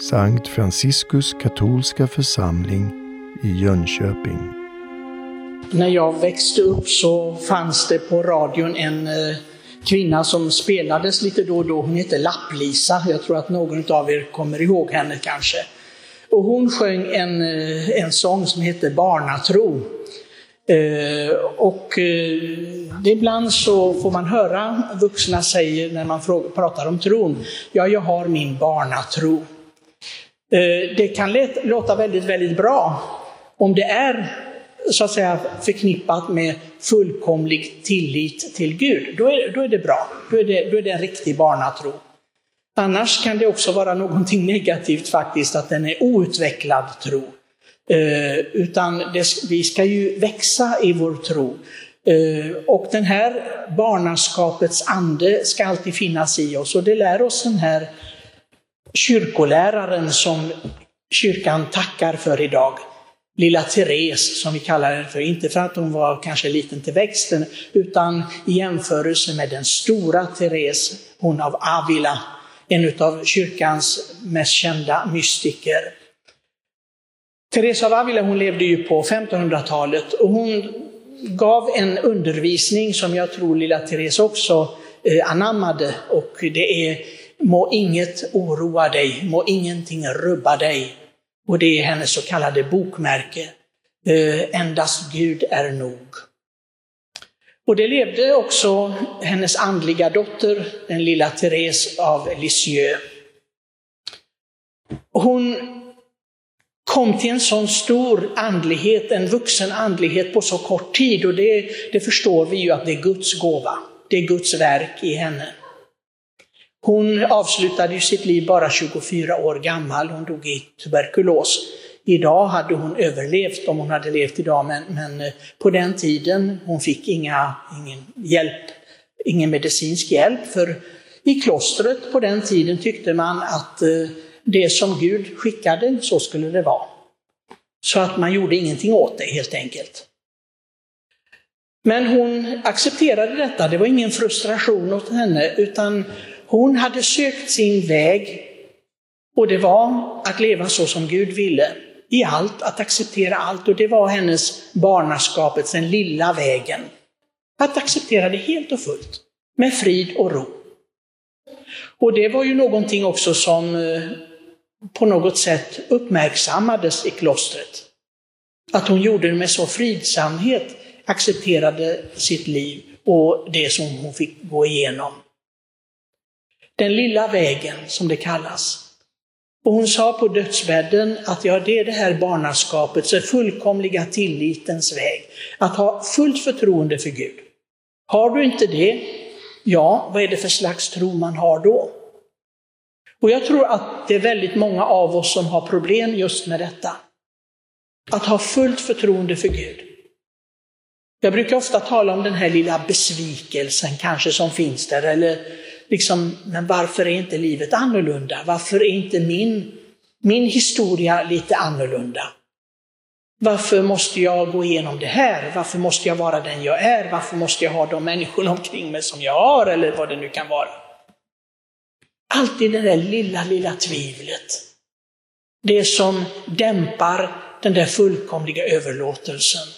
Sankt Franciskus katolska församling i Jönköping. När jag växte upp så fanns det på radion en eh, kvinna som spelades lite då och då. Hon hette Lapplisa. Jag tror att någon av er kommer ihåg henne kanske. Och hon sjöng en, eh, en sång som hette Barnatro. Eh, och eh, ibland så får man höra vuxna säga när man frågar, pratar om tron, ja, jag har min barnatro. Eh, det kan låta väldigt, väldigt bra om det är så att säga förknippat med fullkomlig tillit till Gud. Då är, då är det bra, då är det, då är det en riktig barnatro. Annars kan det också vara någonting negativt faktiskt, att den är outvecklad tro. Eh, utan det, vi ska ju växa i vår tro. Eh, och den här barnaskapets ande ska alltid finnas i oss och det lär oss den här kyrkoläraren som kyrkan tackar för idag. Lilla Therese som vi kallar henne för, inte för att hon var kanske liten till växten, utan i jämförelse med den stora Therese, hon av Avila, en av kyrkans mest kända mystiker. Teresa av Avila hon levde ju på 1500-talet och hon gav en undervisning som jag tror lilla Therese också eh, anammade och det är Må inget oroa dig, må ingenting rubba dig. Och det är hennes så kallade bokmärke. Endast Gud är nog. Och det levde också hennes andliga dotter, den lilla Therese av Lisieux. Hon kom till en sån stor andlighet, en vuxen andlighet på så kort tid och det, det förstår vi ju att det är Guds gåva. Det är Guds verk i henne. Hon avslutade ju sitt liv bara 24 år gammal, hon dog i tuberkulos. Idag hade hon överlevt om hon hade levt idag, men, men eh, på den tiden hon fick inga, ingen hjälp, ingen medicinsk hjälp. För i klostret på den tiden tyckte man att eh, det som Gud skickade, så skulle det vara. Så att man gjorde ingenting åt det helt enkelt. Men hon accepterade detta, det var ingen frustration åt henne, utan hon hade sökt sin väg och det var att leva så som Gud ville. I allt, att acceptera allt. Och det var hennes barnaskapets, den lilla vägen. Att acceptera det helt och fullt, med frid och ro. Och det var ju någonting också som eh, på något sätt uppmärksammades i klostret. Att hon gjorde det med så fridsamhet, accepterade sitt liv och det som hon fick gå igenom. Den lilla vägen, som det kallas. Och hon sa på dödsbädden att ja, det är det här barnaskapets, den fullkomliga tillitens väg. Att ha fullt förtroende för Gud. Har du inte det, ja, vad är det för slags tro man har då? Och jag tror att det är väldigt många av oss som har problem just med detta. Att ha fullt förtroende för Gud. Jag brukar ofta tala om den här lilla besvikelsen kanske som finns där, eller liksom, men varför är inte livet annorlunda? Varför är inte min, min historia lite annorlunda? Varför måste jag gå igenom det här? Varför måste jag vara den jag är? Varför måste jag ha de människorna omkring mig som jag har? Eller vad det nu kan vara. Alltid det där lilla, lilla tvivlet. Det som dämpar den där fullkomliga överlåtelsen.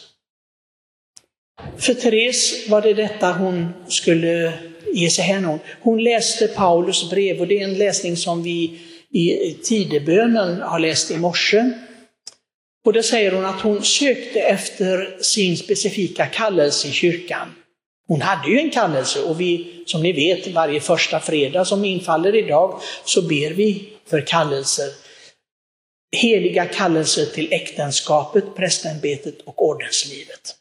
För Therese var det detta hon skulle ge sig hän åt. Hon läste Paulus brev och det är en läsning som vi i tidebönen har läst i morse. Och där säger hon att hon sökte efter sin specifika kallelse i kyrkan. Hon hade ju en kallelse och vi, som ni vet, varje första fredag som infaller idag så ber vi för kallelser. Heliga kallelser till äktenskapet, prästämbetet och ordenslivet.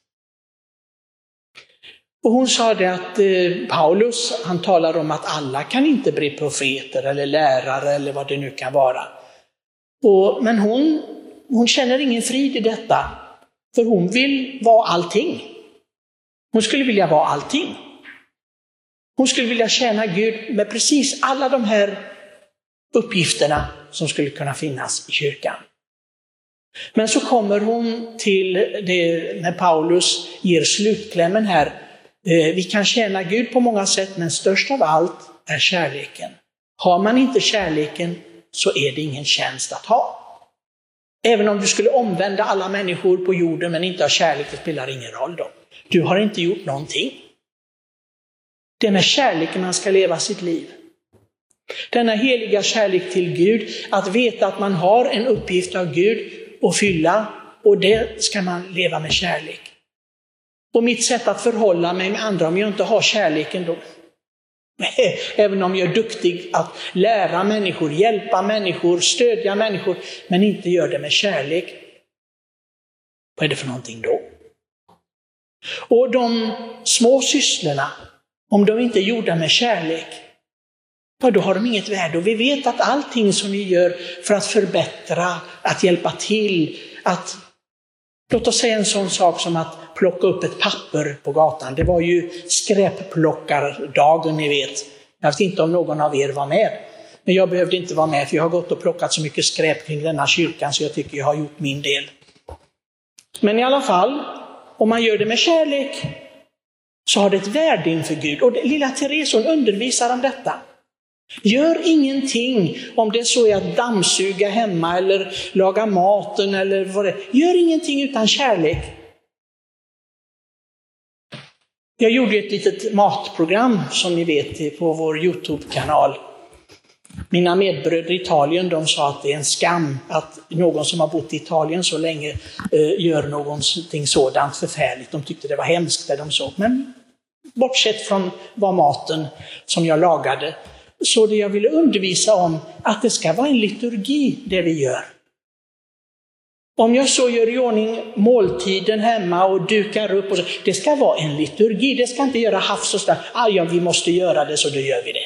Och hon sa det att eh, Paulus, han talar om att alla kan inte bli profeter eller lärare eller vad det nu kan vara. Och, men hon, hon känner ingen frid i detta, för hon vill vara allting. Hon skulle vilja vara allting. Hon skulle vilja tjäna Gud med precis alla de här uppgifterna som skulle kunna finnas i kyrkan. Men så kommer hon till det när Paulus ger slutklämmen här, Eh, vi kan tjäna Gud på många sätt, men störst av allt är kärleken. Har man inte kärleken så är det ingen tjänst att ha. Även om du skulle omvända alla människor på jorden men inte ha kärlek, det spelar ingen roll då. Du har inte gjort någonting. Det är med kärleken man ska leva sitt liv. Denna heliga kärlek till Gud, att veta att man har en uppgift av Gud att fylla och det ska man leva med kärlek. Och mitt sätt att förhålla mig med andra, om jag inte har kärleken då, Även om jag är duktig att lära människor, hjälpa människor, stödja människor, men inte gör det med kärlek. Vad är det för någonting då? Och de små sysslorna, om de inte är gjorda med kärlek, ja, då har de inget värde. Och vi vet att allting som vi gör för att förbättra, att hjälpa till, att Låt oss säga en sån sak som att plocka upp ett papper på gatan. Det var ju skräpplockardagen, ni vet. Jag vet inte om någon av er var med. Men jag behövde inte vara med, för jag har gått och plockat så mycket skräp kring denna kyrkan så jag tycker jag har gjort min del. Men i alla fall, om man gör det med kärlek så har det ett värde inför Gud. Och lilla Therese hon undervisar om detta. Gör ingenting om det så är att dammsuga hemma eller laga maten eller vad det är. Gör ingenting utan kärlek. Jag gjorde ett litet matprogram som ni vet på vår Youtube-kanal. Mina medbröder i Italien de sa att det är en skam att någon som har bott i Italien så länge eh, gör någonting sådant förfärligt. De tyckte det var hemskt det de såg. Men bortsett från vad maten som jag lagade så det jag ville undervisa om att det ska vara en liturgi det vi gör. Om jag så gör i ordning måltiden hemma och dukar upp, och så, det ska vara en liturgi. Det ska inte göra hafs och sådär, ah, ja, vi måste göra det så då gör vi det.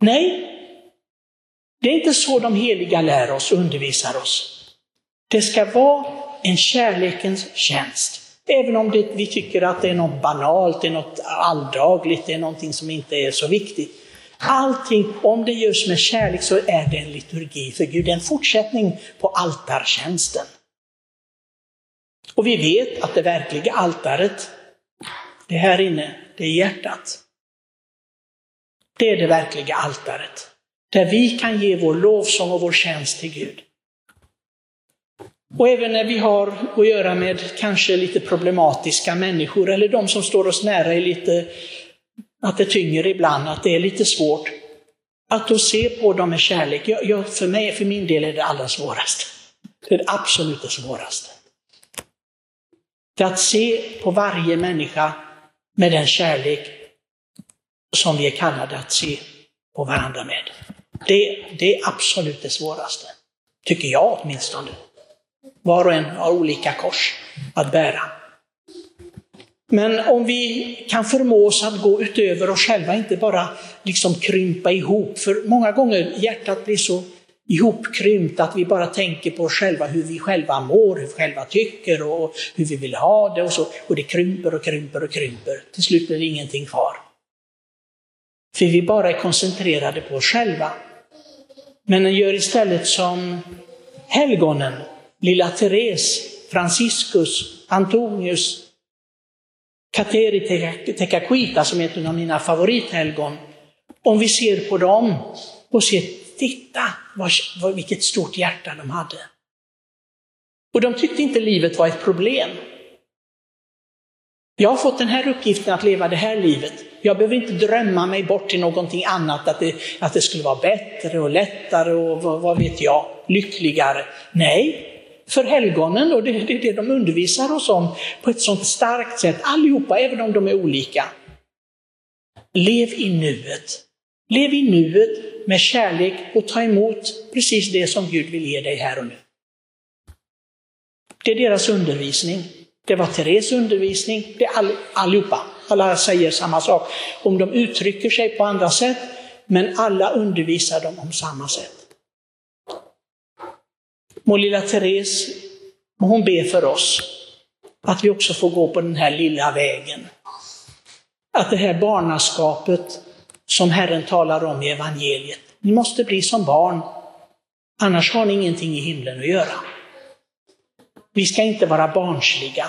Nej, det är inte så de heliga lär oss och undervisar oss. Det ska vara en kärlekens tjänst. Även om det, vi tycker att det är något banalt, det är något alldagligt, det är någonting som inte är så viktigt. Allting, om det görs med kärlek så är det en liturgi för Gud, en fortsättning på altartjänsten. Och vi vet att det verkliga altaret, det är här inne, det är hjärtat. Det är det verkliga altaret, där vi kan ge vår lovsång och vår tjänst till Gud. Och även när vi har att göra med kanske lite problematiska människor eller de som står oss nära är lite, att det tynger ibland, att det är lite svårt. Att då se på dem med kärlek, jag, jag, för mig, för min del är det allra svåraste. Det är det absolut det svåraste. Det är att se på varje människa med den kärlek som vi är kallade att se på varandra med. Det, det är absolut det svåraste. Tycker jag åtminstone. Var och en har olika kors att bära. Men om vi kan förmå oss att gå utöver oss själva, inte bara liksom krympa ihop, för många gånger hjärtat blir så ihopkrympt att vi bara tänker på oss själva, hur vi själva mår, hur vi själva tycker och hur vi vill ha det och så. Och det krymper och krymper och krymper. Till slut blir det ingenting kvar. För vi bara är koncentrerade på oss själva. Men gör istället som helgonen lilla Therese, Franciscus, Antonius, Kateri Tekakwita som är ett av mina favorithelgon. Om vi ser på dem och ser, titta vad, vilket stort hjärta de hade. Och de tyckte inte livet var ett problem. Jag har fått den här uppgiften att leva det här livet. Jag behöver inte drömma mig bort till någonting annat, att det, att det skulle vara bättre och lättare och vad, vad vet jag, lyckligare. Nej, för helgonen och det är det de undervisar oss om på ett sånt starkt sätt, allihopa, även om de är olika. Lev i nuet. Lev i nuet med kärlek och ta emot precis det som Gud vill ge dig här och nu. Det är deras undervisning. Det var Therese undervisning, det är all, allihopa. Alla säger samma sak. Om de uttrycker sig på andra sätt, men alla undervisar dem om samma sätt. Må lilla Therese, må hon be för oss att vi också får gå på den här lilla vägen. Att det här barnaskapet som Herren talar om i evangeliet, ni måste bli som barn, annars har ni ingenting i himlen att göra. Vi ska inte vara barnsliga,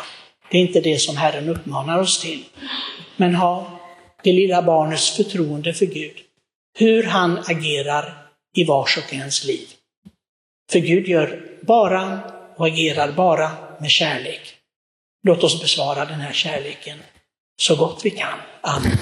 det är inte det som Herren uppmanar oss till. Men ha det lilla barnets förtroende för Gud, hur han agerar i vars och ens liv. För Gud gör bara och agerar bara med kärlek. Låt oss besvara den här kärleken så gott vi kan. Amen.